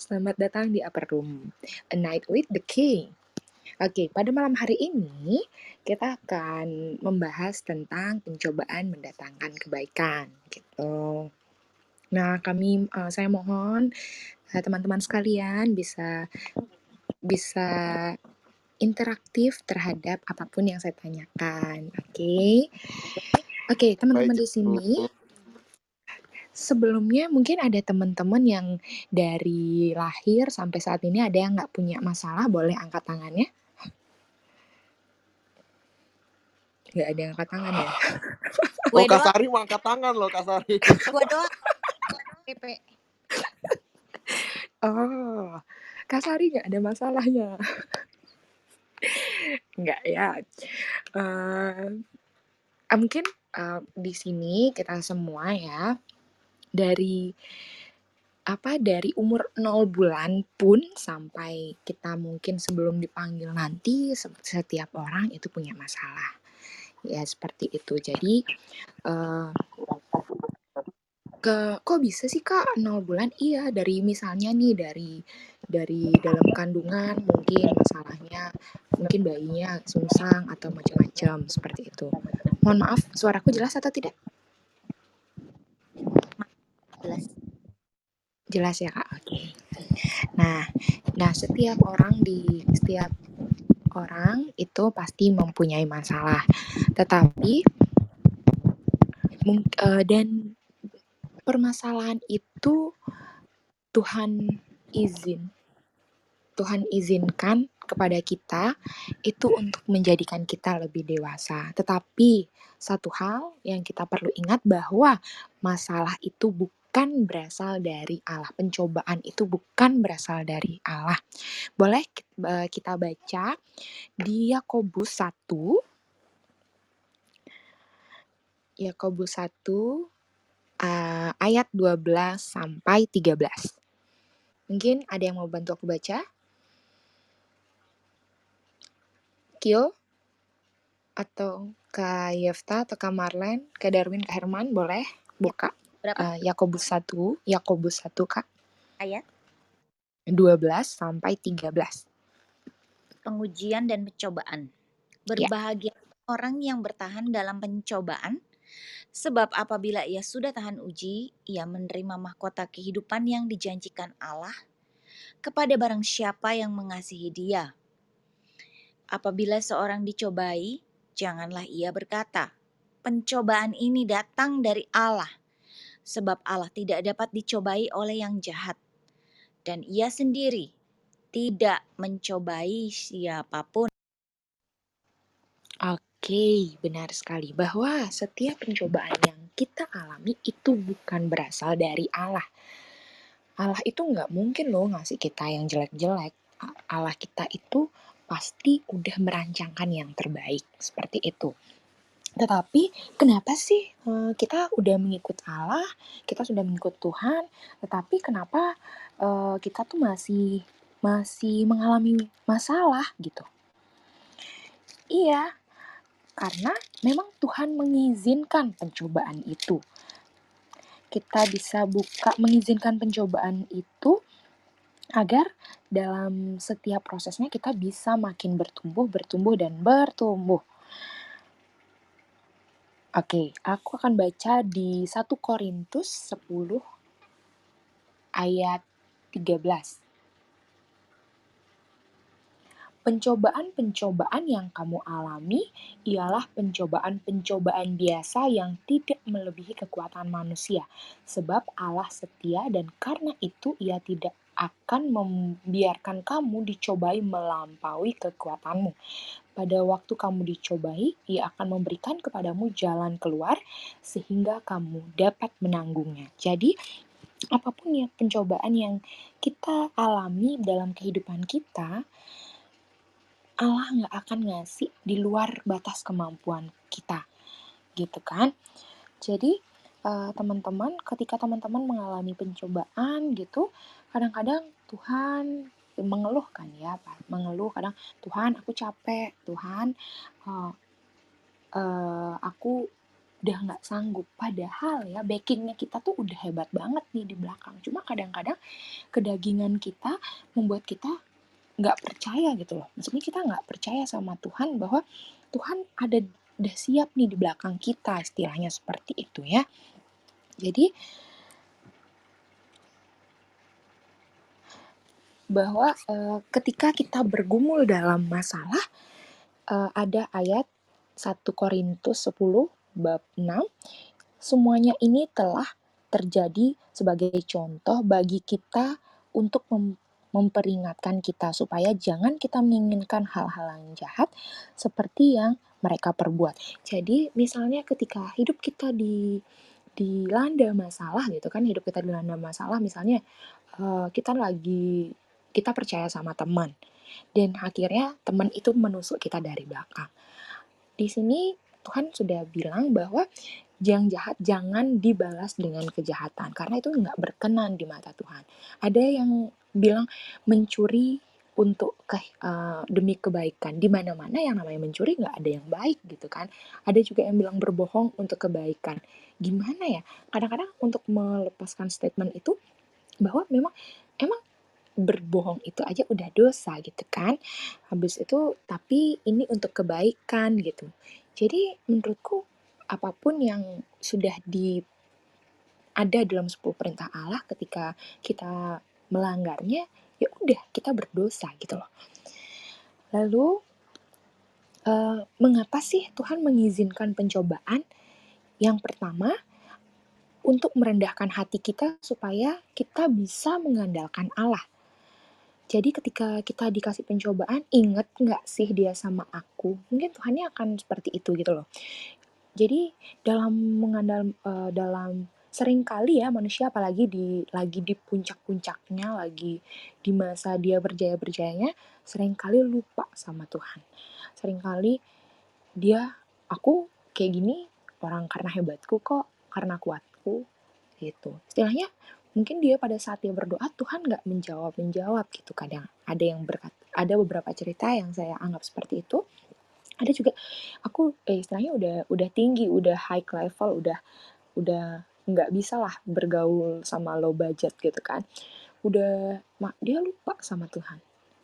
Selamat datang di Upper Room, A Night with the King. Oke, pada malam hari ini kita akan membahas tentang pencobaan mendatangkan kebaikan, gitu. Nah, kami uh, saya mohon uh, teman-teman sekalian bisa bisa interaktif terhadap apa pun yang saya tanyakan. Oke. Oke, teman-teman di sini sebelumnya mungkin ada teman-teman yang dari lahir sampai saat ini ada yang nggak punya masalah, boleh angkat tangannya? Nggak ada yang angkat tangan ya? Oh, Kak Sari mau angkat tangan loh, Kak Sari. Gue doang. PP. Oh, Kak Sari nggak ada masalahnya. Nggak ya. Uh, mungkin uh, di sini kita semua ya dari apa dari umur 0 bulan pun sampai kita mungkin sebelum dipanggil nanti setiap orang itu punya masalah. Ya seperti itu. Jadi uh, ke kok bisa sih kak 0 bulan? Iya dari misalnya nih dari dari dalam kandungan mungkin masalahnya mungkin bayinya sungsang atau macam-macam seperti itu. Mohon maaf suaraku jelas atau tidak Jelas. Jelas ya Kak. Oke. Nah, nah setiap orang di setiap orang itu pasti mempunyai masalah. Tetapi uh, dan permasalahan itu Tuhan izin. Tuhan izinkan kepada kita itu untuk menjadikan kita lebih dewasa. Tetapi satu hal yang kita perlu ingat bahwa masalah itu bukan bukan berasal dari Allah. Pencobaan itu bukan berasal dari Allah. Boleh kita baca di Yakobus 1 Yakobus 1 uh, ayat 12 sampai 13. Mungkin ada yang mau bantu aku baca? Kyo atau Kak Yefta atau Kak Marlen, Kak Darwin, Kak Herman, boleh buka Berapa? uh, Yakobus 1, Yakobus 1 Kak. Ayat 12 sampai 13. pengujian dan pencobaan. Berbahagia orang yang bertahan dalam pencobaan, sebab apabila ia sudah tahan uji, ia menerima mahkota kehidupan yang dijanjikan Allah kepada barang siapa yang mengasihi Dia. Apabila seorang dicobai, janganlah ia berkata, "Pencobaan ini datang dari Allah." Sebab Allah tidak dapat dicobai oleh yang jahat, dan Ia sendiri tidak mencobai siapa pun. Oke, benar sekali bahwa setiap pencobaan yang kita alami itu bukan berasal dari Allah. Allah itu nggak mungkin loh ngasih kita yang jelek-jelek. Allah kita itu pasti udah merancangkan yang terbaik seperti itu. Tetapi kenapa sih uh, kita udah mengikut Allah, kita sudah mengikut Tuhan, tetapi kenapa uh, kita tuh masih masih mengalami masalah gitu? Iya, karena memang Tuhan mengizinkan pencobaan itu. Kita bisa buka mengizinkan pencobaan itu agar dalam setiap prosesnya kita bisa makin bertumbuh, bertumbuh dan bertumbuh. Oke, aku akan baca di 1 Korintus 10 ayat 13. Pencobaan-pencobaan yang kamu alami ialah pencobaan-pencobaan biasa yang tidak melebihi kekuatan manusia, sebab Allah setia dan karena itu Ia tidak akan membiarkan kamu dicobai melampaui kekuatanmu pada waktu kamu dicobai, ia akan memberikan kepadamu jalan keluar sehingga kamu dapat menanggungnya. Jadi, apa pun ya pencobaan yang kita alami dalam kehidupan kita, Allah nggak akan ngasih di luar batas kemampuan kita, gitu kan? Jadi, uh, teman-teman, ketika teman-teman mengalami pencobaan gitu, kadang-kadang Tuhan mengeluh kan ya mengeluh kadang Tuhan aku capek Tuhan uh, uh, aku udah nggak sanggup. Padahal ya backingnya kita tuh udah hebat banget nih di belakang. Cuma kadang-kadang kedagingan kita membuat kita nggak percaya gitu loh. Maksudnya kita nggak percaya sama Tuhan bahwa Tuhan ada udah siap nih di belakang kita istilahnya seperti itu ya. Jadi bahwa uh, ketika kita bergumul dalam masalah uh, ada ayat 1 Korintus 10 bab 6 semuanya ini telah terjadi sebagai contoh bagi kita untuk mem memperingatkan kita supaya jangan kita menginginkan hal-hal yang jahat seperti yang mereka perbuat. Jadi misalnya ketika hidup kita di dilanda masalah gitu kan, hidup kita dilanda masalah misalnya uh, kita lagi kita percaya sama teman dan akhirnya teman itu menusuk kita dari belakang. Di sini Tuhan sudah bilang bahwa yang jahat jangan dibalas dengan kejahatan karena itu nggak berkenan di mata Tuhan. Ada yang bilang mencuri untuk ke, uh, demi kebaikan. Di mana-mana yang namanya mencuri nggak ada yang baik gitu kan. Ada juga yang bilang berbohong untuk kebaikan. Gimana ya? Kadang-kadang untuk melepaskan statement itu bahwa memang emang berbohong itu aja udah dosa gitu kan. Habis itu tapi ini untuk kebaikan gitu. Jadi menurutku apa pun yang sudah di ada dalam 10 perintah Allah ketika kita melanggarnya ya udah kita berdosa gitu loh. Lalu uh, mengapa sih Tuhan mengizinkan pencobaan? Yang pertama untuk merendahkan hati kita supaya kita bisa mengandalkan Allah. Jadi ketika kita dikasih pencobaan, inget nggak sih dia sama aku? Mungkin Tuhannya akan seperti itu gitu loh. Jadi dalam mengandal uh, dalam sering kali ya manusia apalagi di lagi di puncak-puncaknya, lagi di masa dia berjaya-berjayanya, sering kali lupa sama Tuhan. Sering kali dia aku kayak gini orang karena hebatku kok, karena kuatku gitu. Istilahnya mungkin dia pada saat dia berdoa Tuhan nggak menjawab menjawab gitu. Kadang ada yang berkat ada beberapa cerita yang saya anggap seperti itu. Ada juga aku eh, istilahnya udah udah tinggi udah high level udah udah nggak bisa lah bergaul sama low budget gitu kan. Udah mak dia lupa sama Tuhan.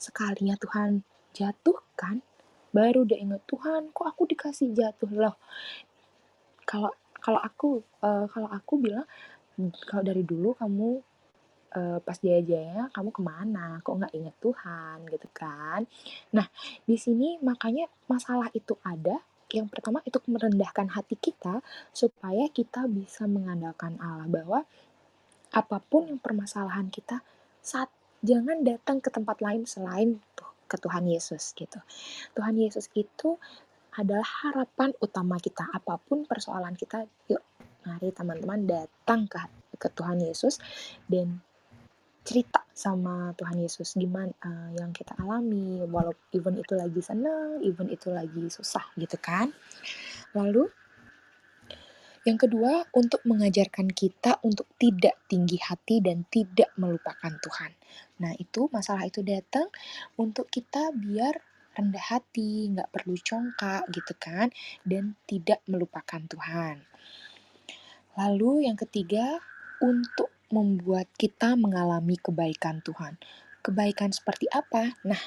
Sekalinya Tuhan jatuh kan baru dia inget Tuhan kok aku dikasih jatuh? Loh kalau kalau aku uh, kalau aku bilang kalau dari dulu kamu uh, pas jaya-jaya kamu ke mana? Kok nggak inget Tuhan? Gitu kan? Nah di sini makanya masalah itu ada. Yang pertama itu merendahkan hati kita supaya kita bisa mengandalkan Allah bahwa apa pun yang permasalahan kita saat jangan datang ke tempat lain selain tuh ke Tuhan Yesus gitu. Tuhan Yesus itu adalah harapan utama kita. Apa pun persoalan kita yuk mari teman-teman datang ke ke Tuhan Yesus dan cerita sama Tuhan Yesus gimana uh, yang kita alami walaupun even itu lagi senang even itu lagi susah gitu kan. Lalu yang kedua untuk mengajarkan kita untuk tidak tinggi hati dan tidak melupakan Tuhan. Nah itu masalah itu datang untuk kita biar rendah hati nggak perlu congkak gitu kan dan tidak melupakan Tuhan Lalu yang ketiga, untuk membuat kita mengalami kebaikan Tuhan. Kebaikan seperti apa? Nah,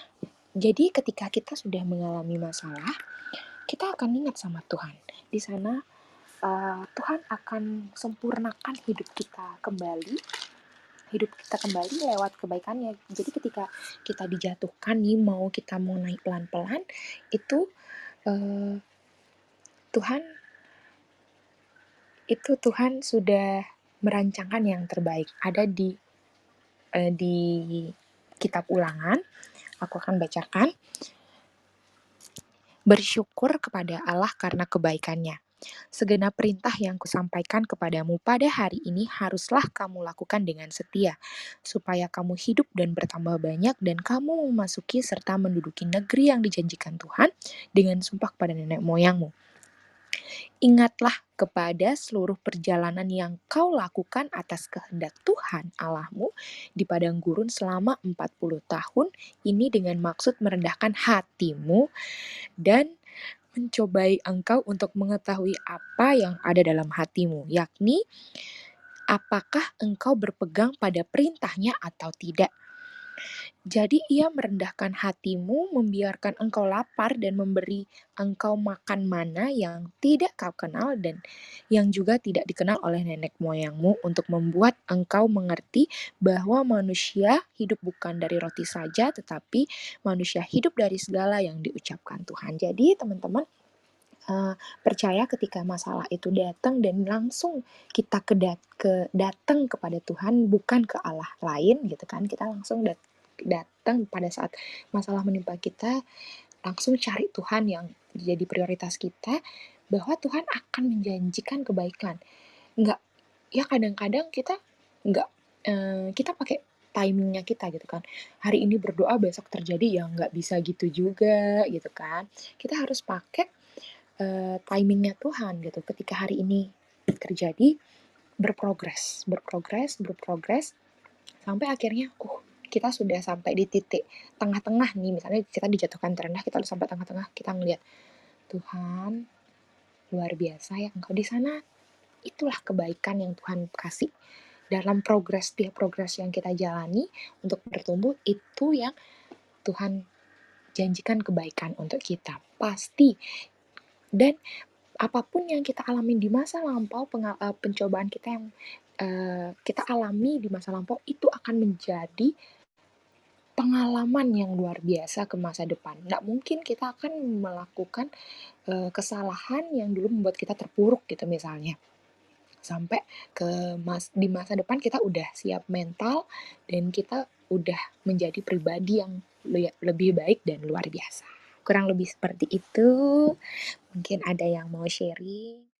jadi ketika kita sudah mengalami masalah, kita akan ingat sama Tuhan. Di sana uh, Tuhan akan sempurnakan hidup kita kembali hidup kita kembali lewat kebaikannya. Jadi ketika kita dijatuhkan nih mau kita mau naik pelan-pelan itu uh, Tuhan itu Tuhan sudah merancangkan yang terbaik. Ada di uh, di kitab Ulangan. Aku akan bacakan. Bersyukur kepada Allah karena kebaikannya. Segenap perintah yang kusampaikan kepadamu pada hari ini haruslah kamu lakukan dengan setia, supaya kamu hidup dan bertambah banyak dan kamu memasuki serta menduduki negeri yang dijanjikan Tuhan dengan sumpah kepada nenek moyangmu Ingatlah kepada seluruh perjalanan yang kau lakukan atas kehendak Tuhan Allahmu di padang gurun selama 40 tahun ini dengan maksud merendahkan hatimu dan mencobai engkau untuk mengetahui apa yang ada dalam hatimu, yakni apakah engkau berpegang pada perintahnya atau tidak. Jadi ia merendahkan hatimu, membiarkan engkau lapar dan memberi engkau makan mana yang tidak kau kenal dan yang juga tidak dikenal oleh nenek moyangmu untuk membuat engkau mengerti bahwa manusia hidup bukan dari roti saja tetapi manusia hidup dari segala yang diucapkan Tuhan. Jadi teman-teman uh, percaya ketika masalah itu datang dan langsung kita ke, ke datang kepada Tuhan bukan ke Allah lain gitu kan kita langsung dat datang pada saat masalah menimpa kita langsung cari Tuhan yang jadi prioritas kita bahwa Tuhan akan menjanjikan kebaikan. Nggak ya kadang-kadang kita nggak eh, kita pakai timingnya kita gitu kan. Hari ini berdoa besok terjadi ya nggak bisa gitu juga gitu kan. Kita harus pakai uh, timingnya Tuhan gitu. Ketika hari ini terjadi berprogres berprogres berprogres sampai akhirnya uh kita sudah sampai di titik tengah-tengah nih. Misalnya kita dijatuhkan terendah kita sampai tengah-tengah kita ngelihat Tuhan luar biasa ya engkau di sana. Itulah kebaikan yang Tuhan kasih dalam progres tiap progres yang kita jalani untuk bertumbuh itu yang Tuhan janjikan kebaikan untuk kita pasti. Dan apa pun yang kita alami di masa lampau eh, pencobaan kita yang uh, kita alami di masa lampau itu akan menjadi pengalaman yang luar biasa ke masa depan. Nggak mungkin kita akan melakukan uh, kesalahan yang dulu membuat kita terpuruk gitu misalnya. Sampai ke mas di masa depan kita udah siap mental dan kita udah menjadi pribadi yang le lebih baik dan luar biasa. Kurang lebih seperti itu. Mungkin ada yang mau sharing.